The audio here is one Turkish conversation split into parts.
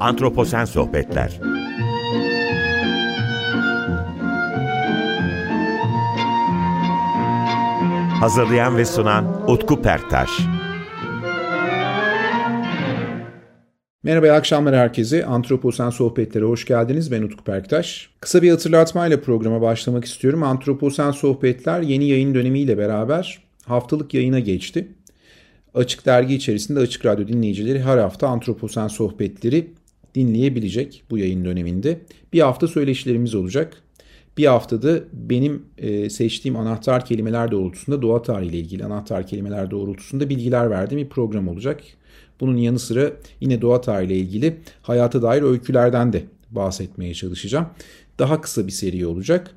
Antroposen Sohbetler Hazırlayan ve sunan Utku Perktaş Merhaba, iyi akşamlar herkese. Antroposen Sohbetlere hoş geldiniz. Ben Utku Perktaş. Kısa bir hatırlatmayla programa başlamak istiyorum. Antroposen Sohbetler yeni yayın dönemiyle beraber haftalık yayına geçti. Açık Dergi içerisinde Açık Radyo dinleyicileri her hafta Antroposen Sohbetleri dinleyebilecek bu yayın döneminde. Bir hafta söyleşilerimiz olacak. Bir haftada benim e, seçtiğim anahtar kelimeler doğrultusunda doğa tarihiyle ilgili anahtar kelimeler doğrultusunda bilgiler verdiğim bir program olacak. Bunun yanı sıra yine doğa tarihiyle ilgili hayata dair öykülerden de bahsetmeye çalışacağım. Daha kısa bir seri olacak.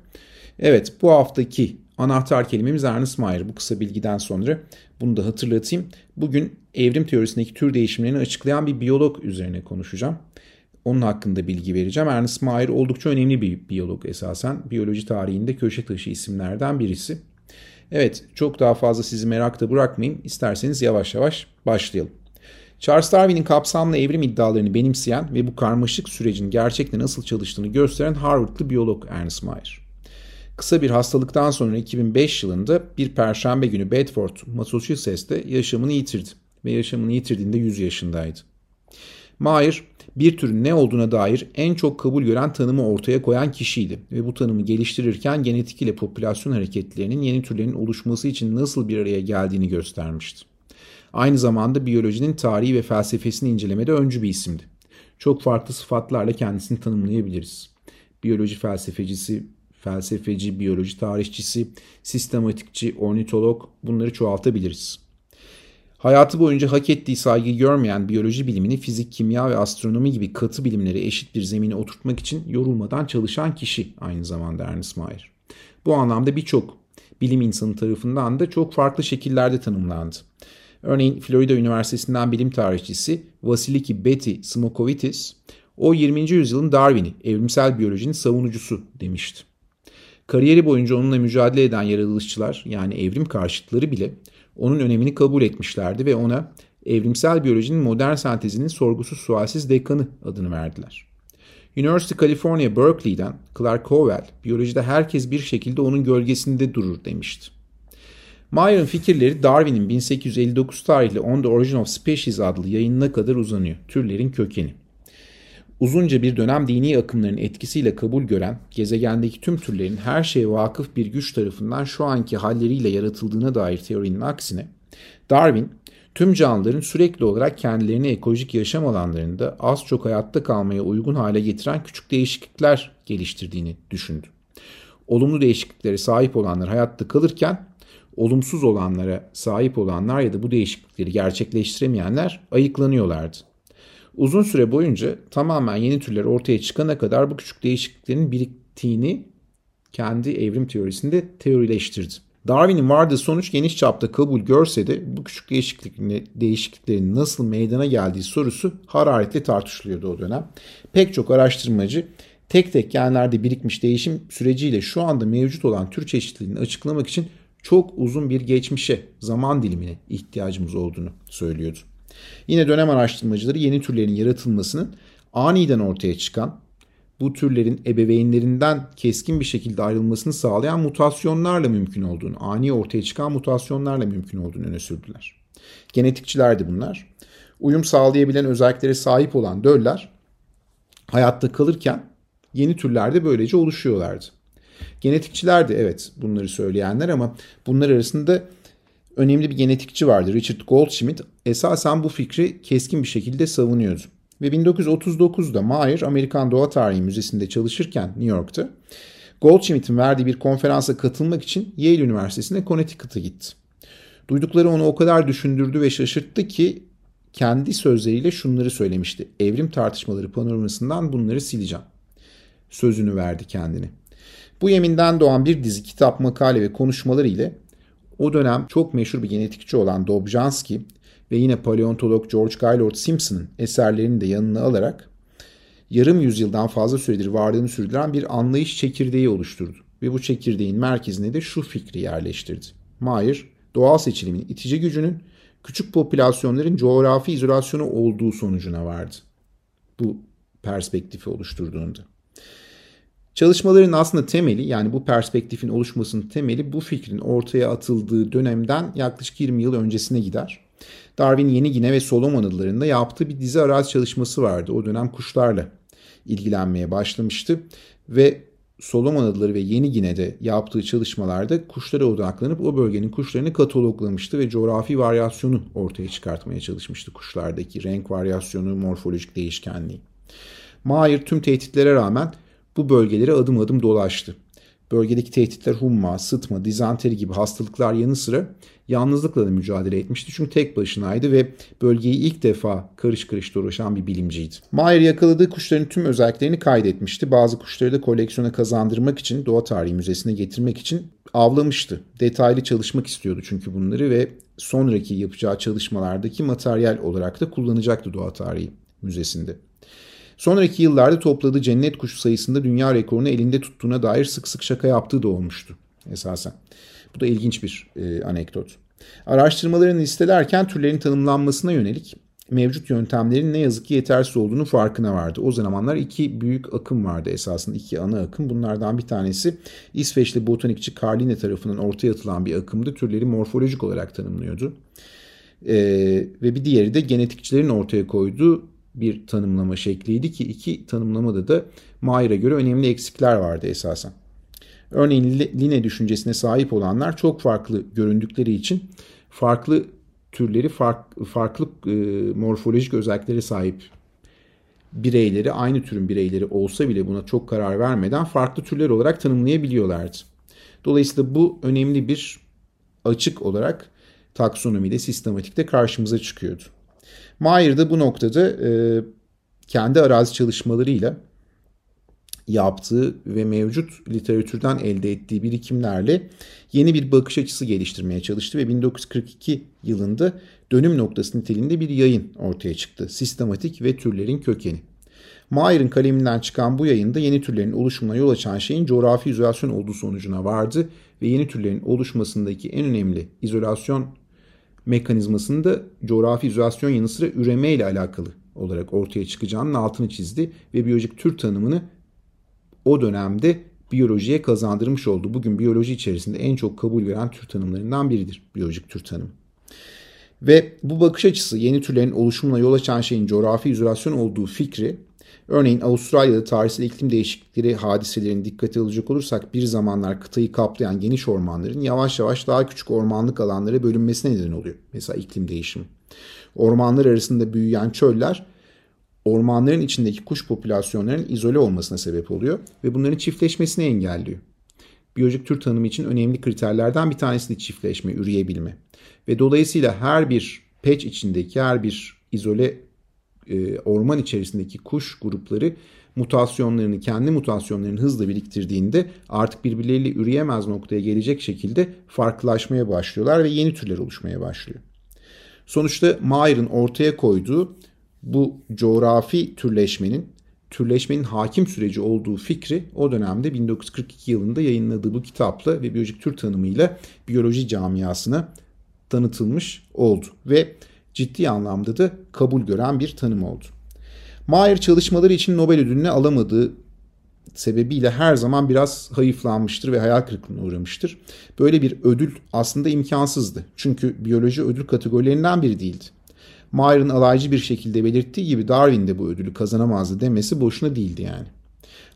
Evet bu haftaki anahtar kelimemiz Ernest Mayr. Bu kısa bilgiden sonra bunu da hatırlatayım. Bugün evrim teorisindeki tür değişimlerini açıklayan bir biyolog üzerine konuşacağım. Onun hakkında bilgi vereceğim. Ernest Mayr oldukça önemli bir biyolog esasen. Biyoloji tarihinde köşe taşı isimlerden birisi. Evet çok daha fazla sizi merakta bırakmayayım. İsterseniz yavaş yavaş başlayalım. Charles Darwin'in kapsamlı evrim iddialarını benimseyen ve bu karmaşık sürecin gerçekten nasıl çalıştığını gösteren Harvardlı biyolog Ernest Mayr. Kısa bir hastalıktan sonra 2005 yılında bir perşembe günü Bedford, Massachusetts'te yaşamını yitirdi ve yaşamını yitirdiğinde 100 yaşındaydı. Mayr, bir türün ne olduğuna dair en çok kabul gören tanımı ortaya koyan kişiydi ve bu tanımı geliştirirken genetik ile popülasyon hareketlerinin yeni türlerin oluşması için nasıl bir araya geldiğini göstermişti. Aynı zamanda biyolojinin tarihi ve felsefesini incelemede öncü bir isimdi. Çok farklı sıfatlarla kendisini tanımlayabiliriz. Biyoloji felsefecisi, felsefeci, biyoloji tarihçisi, sistematikçi, ornitolog bunları çoğaltabiliriz. Hayatı boyunca hak ettiği saygıyı görmeyen biyoloji bilimini fizik, kimya ve astronomi gibi katı bilimlere eşit bir zemine oturtmak için yorulmadan çalışan kişi aynı zamanda Ernest Mayr. Bu anlamda birçok bilim insanı tarafından da çok farklı şekillerde tanımlandı. Örneğin Florida Üniversitesi'nden bilim tarihçisi Vasiliki Betty Smokovitis, o 20. yüzyılın Darwin'i, evrimsel biyolojinin savunucusu demişti. Kariyeri boyunca onunla mücadele eden yaratılışçılar yani evrim karşıtları bile onun önemini kabul etmişlerdi ve ona evrimsel biyolojinin modern sentezinin sorgusuz sualsiz dekanı adını verdiler. University California Berkeley'den Clark Howell, biyolojide herkes bir şekilde onun gölgesinde durur demişti. Mayer'ın fikirleri Darwin'in 1859 tarihli On the Origin of Species adlı yayınına kadar uzanıyor. Türlerin kökeni. Uzunca bir dönem dini akımların etkisiyle kabul gören, gezegendeki tüm türlerin her şeye vakıf bir güç tarafından şu anki halleriyle yaratıldığına dair teorinin aksine, Darwin, tüm canlıların sürekli olarak kendilerini ekolojik yaşam alanlarında az çok hayatta kalmaya uygun hale getiren küçük değişiklikler geliştirdiğini düşündü. Olumlu değişikliklere sahip olanlar hayatta kalırken, olumsuz olanlara sahip olanlar ya da bu değişiklikleri gerçekleştiremeyenler ayıklanıyorlardı. Uzun süre boyunca tamamen yeni türler ortaya çıkana kadar bu küçük değişikliklerin biriktiğini kendi evrim teorisinde teorileştirdi. Darwin'in vardığı sonuç geniş çapta kabul görse de bu küçük değişikliklerin nasıl meydana geldiği sorusu hararetle tartışılıyordu o dönem. Pek çok araştırmacı tek tek genlerde birikmiş değişim süreciyle şu anda mevcut olan tür çeşitliliğini açıklamak için çok uzun bir geçmişe, zaman dilimine ihtiyacımız olduğunu söylüyordu. Yine dönem araştırmacıları yeni türlerin yaratılmasının aniden ortaya çıkan, bu türlerin ebeveynlerinden keskin bir şekilde ayrılmasını sağlayan mutasyonlarla mümkün olduğunu, ani ortaya çıkan mutasyonlarla mümkün olduğunu öne sürdüler. Genetikçilerdi bunlar. Uyum sağlayabilen özelliklere sahip olan döller hayatta kalırken yeni türler de böylece oluşuyorlardı. Genetikçiler de evet bunları söyleyenler ama bunlar arasında önemli bir genetikçi vardı Richard Goldschmidt. Esasen bu fikri keskin bir şekilde savunuyordu. Ve 1939'da Mayer Amerikan Doğa Tarihi Müzesi'nde çalışırken New York'ta Goldschmidt'in verdiği bir konferansa katılmak için Yale Üniversitesi'ne Connecticut'a gitti. Duydukları onu o kadar düşündürdü ve şaşırttı ki kendi sözleriyle şunları söylemişti. Evrim tartışmaları panoramasından bunları sileceğim. Sözünü verdi kendini. Bu yeminden doğan bir dizi kitap, makale ve konuşmalar ile o dönem çok meşhur bir genetikçi olan Dobzhansky ve yine paleontolog George Gaylord Simpson'ın eserlerini de yanına alarak yarım yüzyıldan fazla süredir varlığını sürdüren bir anlayış çekirdeği oluşturdu. Ve bu çekirdeğin merkezine de şu fikri yerleştirdi. Mayer, doğal seçilimin itici gücünün küçük popülasyonların coğrafi izolasyonu olduğu sonucuna vardı. Bu perspektifi oluşturduğunda. Çalışmaların aslında temeli yani bu perspektifin oluşmasının temeli bu fikrin ortaya atıldığı dönemden yaklaşık 20 yıl öncesine gider. Darwin Yeni Gine ve Solomon adalarında yaptığı bir dizi arazi çalışması vardı. O dönem kuşlarla ilgilenmeye başlamıştı ve Solomon Adaları ve Yeni Gine'de yaptığı çalışmalarda kuşlara odaklanıp o bölgenin kuşlarını kataloglamıştı ve coğrafi varyasyonu ortaya çıkartmaya çalışmıştı kuşlardaki renk varyasyonu, morfolojik değişkenliği. Mayer tüm tehditlere rağmen bu bölgeleri adım adım dolaştı. Bölgedeki tehditler humma, sıtma, dizanteri gibi hastalıklar yanı sıra yalnızlıkla da mücadele etmişti. Çünkü tek başınaydı ve bölgeyi ilk defa karış karış dolaşan bir bilimciydi. Mayer yakaladığı kuşların tüm özelliklerini kaydetmişti. Bazı kuşları da koleksiyona kazandırmak için, Doğa Tarihi Müzesi'ne getirmek için avlamıştı. Detaylı çalışmak istiyordu çünkü bunları ve sonraki yapacağı çalışmalardaki materyal olarak da kullanacaktı Doğa Tarihi Müzesi'nde. Sonraki yıllarda topladığı cennet kuşu sayısında dünya rekorunu elinde tuttuğuna dair sık sık şaka yaptığı da olmuştu esasen. Bu da ilginç bir e, anekdot. Araştırmalarını listelerken türlerin tanımlanmasına yönelik mevcut yöntemlerin ne yazık ki yetersiz olduğunu farkına vardı. O zamanlar iki büyük akım vardı esasında iki ana akım. Bunlardan bir tanesi İsveçli botanikçi Karline tarafından ortaya atılan bir akımdı. Türleri morfolojik olarak tanımlıyordu. Ee, ve bir diğeri de genetikçilerin ortaya koyduğu bir tanımlama şekliydi ki iki tanımlamada da Mayer'e göre önemli eksikler vardı esasen. Örneğin Line düşüncesine sahip olanlar çok farklı göründükleri için farklı türleri fark, farklı e, morfolojik özelliklere sahip bireyleri aynı türün bireyleri olsa bile buna çok karar vermeden farklı türler olarak tanımlayabiliyorlardı. Dolayısıyla bu önemli bir açık olarak taksonomide, sistematikte karşımıza çıkıyordu. Mayer da bu noktada e, kendi arazi çalışmalarıyla yaptığı ve mevcut literatürden elde ettiği birikimlerle yeni bir bakış açısı geliştirmeye çalıştı ve 1942 yılında dönüm noktası niteliğinde bir yayın ortaya çıktı. Sistematik ve türlerin kökeni. Mayer'ın kaleminden çıkan bu yayında yeni türlerin oluşumuna yol açan şeyin coğrafi izolasyon olduğu sonucuna vardı ve yeni türlerin oluşmasındaki en önemli izolasyon mekanizmasında coğrafi izolasyon yanı sıra üreme ile alakalı olarak ortaya çıkacağının altını çizdi ve biyolojik tür tanımını o dönemde biyolojiye kazandırmış oldu. Bugün biyoloji içerisinde en çok kabul gören tür tanımlarından biridir biyolojik tür tanımı. Ve bu bakış açısı yeni türlerin oluşumuna yol açan şeyin coğrafi izolasyon olduğu fikri Örneğin Avustralya'da tarihsel iklim değişiklikleri hadiselerini dikkate alacak olursak bir zamanlar kıtayı kaplayan geniş ormanların yavaş yavaş daha küçük ormanlık alanlara bölünmesine neden oluyor. Mesela iklim değişimi. Ormanlar arasında büyüyen çöller ormanların içindeki kuş popülasyonlarının izole olmasına sebep oluyor ve bunların çiftleşmesini engelliyor. Biyolojik tür tanımı için önemli kriterlerden bir tanesi de çiftleşme, üreyebilme. Ve dolayısıyla her bir patch içindeki her bir izole e, orman içerisindeki kuş grupları mutasyonlarını, kendi mutasyonlarını hızla biriktirdiğinde artık birbirleriyle üreyemez noktaya gelecek şekilde farklılaşmaya başlıyorlar ve yeni türler oluşmaya başlıyor. Sonuçta Mayer'ın ortaya koyduğu bu coğrafi türleşmenin türleşmenin hakim süreci olduğu fikri o dönemde 1942 yılında yayınladığı bu kitapla ve biyolojik tür tanımıyla biyoloji camiasına tanıtılmış oldu. Ve ciddi anlamda da kabul gören bir tanım oldu. Mayer çalışmaları için Nobel ödülünü alamadığı sebebiyle her zaman biraz hayıflanmıştır ve hayal kırıklığına uğramıştır. Böyle bir ödül aslında imkansızdı. Çünkü biyoloji ödül kategorilerinden biri değildi. Mayer'ın alaycı bir şekilde belirttiği gibi Darwin de bu ödülü kazanamazdı demesi boşuna değildi yani.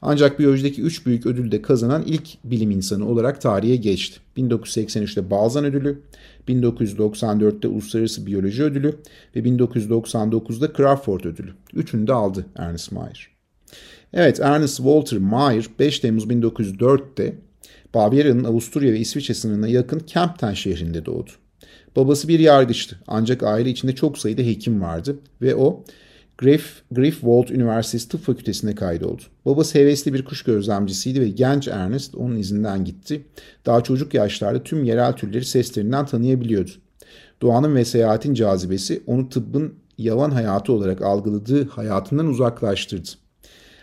Ancak biyolojideki üç büyük ödülü de kazanan ilk bilim insanı olarak tarihe geçti. 1983'te Balzan ödülü, 1994'te Uluslararası Biyoloji Ödülü ve 1999'da Crawford Ödülü. Üçünü de aldı Ernest Mayr. Evet Ernest Walter Mayr 5 Temmuz 1904'te Bavyera'nın Avusturya ve İsviçre sınırına yakın Kempten şehrinde doğdu. Babası bir yargıçtı ancak aile içinde çok sayıda hekim vardı ve o Griff, Griffwold Üniversitesi Tıp Fakültesine kaydoldu. Babası hevesli bir kuş gözlemcisiydi ve genç Ernest onun izinden gitti. Daha çocuk yaşlarda tüm yerel türleri seslerinden tanıyabiliyordu. Doğanın ve seyahatin cazibesi onu tıbbın yavan hayatı olarak algıladığı hayatından uzaklaştırdı.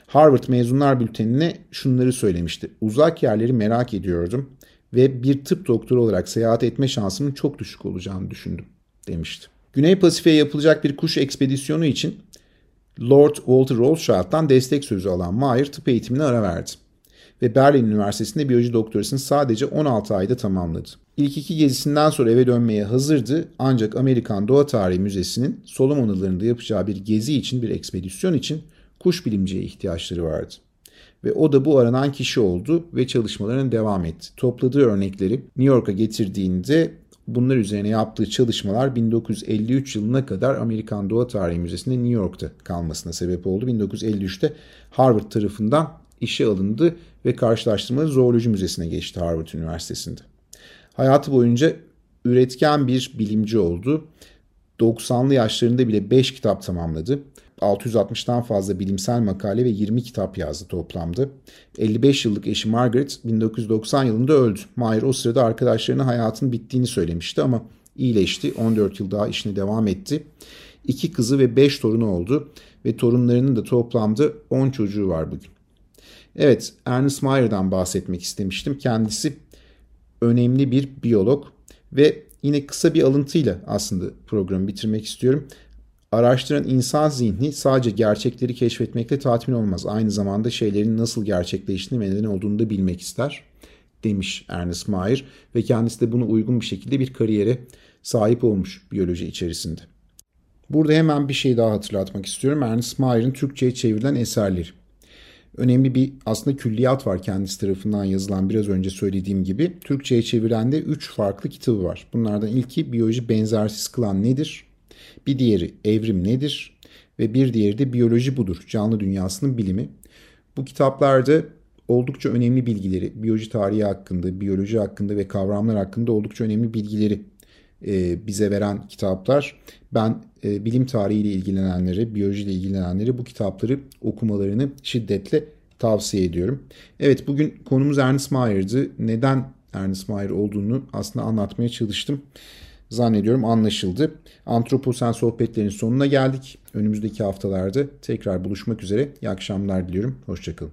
Harvard mezunlar bültenine şunları söylemişti. Uzak yerleri merak ediyordum ve bir tıp doktoru olarak seyahat etme şansımın çok düşük olacağını düşündüm demişti. Güney Pasifik'e yapılacak bir kuş ekspedisyonu için Lord Walter Rothschild'dan destek sözü alan Mayer tıp eğitimine ara verdi ve Berlin Üniversitesi'nde biyoloji doktorasını sadece 16 ayda tamamladı. İlk iki gezisinden sonra eve dönmeye hazırdı ancak Amerikan Doğa Tarihi Müzesi'nin Solomon Adaları'nda yapacağı bir gezi için bir ekspedisyon için kuş bilimciye ihtiyaçları vardı. Ve o da bu aranan kişi oldu ve çalışmalarına devam etti. Topladığı örnekleri New York'a getirdiğinde bunlar üzerine yaptığı çalışmalar 1953 yılına kadar Amerikan Doğa Tarihi Müzesi'nde New York'ta kalmasına sebep oldu. 1953'te Harvard tarafından işe alındı ve karşılaştırmalı zooloji müzesine geçti Harvard Üniversitesi'nde. Hayatı boyunca üretken bir bilimci oldu. 90'lı yaşlarında bile 5 kitap tamamladı. 660'tan fazla bilimsel makale ve 20 kitap yazdı toplamda. 55 yıllık eşi Margaret 1990 yılında öldü. Mayer o sırada arkadaşlarına hayatın bittiğini söylemişti ama iyileşti. 14 yıl daha işine devam etti. İki kızı ve 5 torunu oldu ve torunlarının da toplamda 10 çocuğu var bugün. Evet, Ernest Mayer'dan bahsetmek istemiştim. Kendisi önemli bir biyolog ve yine kısa bir alıntıyla aslında programı bitirmek istiyorum. Araştıran insan zihni sadece gerçekleri keşfetmekle tatmin olmaz. Aynı zamanda şeylerin nasıl gerçekleştiğini ve neden olduğunu da bilmek ister demiş Ernest Mayer ve kendisi de buna uygun bir şekilde bir kariyere sahip olmuş biyoloji içerisinde. Burada hemen bir şey daha hatırlatmak istiyorum. Ernest Mayer'in Türkçe'ye çevrilen eserleri önemli bir aslında külliyat var kendisi tarafından yazılan biraz önce söylediğim gibi. Türkçe'ye çevrilen de 3 farklı kitabı var. Bunlardan ilki biyoloji benzersiz kılan nedir? Bir diğeri evrim nedir? Ve bir diğeri de biyoloji budur, canlı dünyasının bilimi. Bu kitaplarda oldukça önemli bilgileri, biyoloji tarihi hakkında, biyoloji hakkında ve kavramlar hakkında oldukça önemli bilgileri e, bize veren kitaplar. Ben e, bilim tarihiyle ilgilenenleri, biyolojiyle ilgilenenleri bu kitapları okumalarını şiddetle tavsiye ediyorum. Evet bugün konumuz Ernest Mayer'dı. Neden Ernest Mayer olduğunu aslında anlatmaya çalıştım. Zannediyorum anlaşıldı. Antroposen sohbetlerin sonuna geldik. Önümüzdeki haftalarda tekrar buluşmak üzere. İyi akşamlar diliyorum. Hoşçakalın.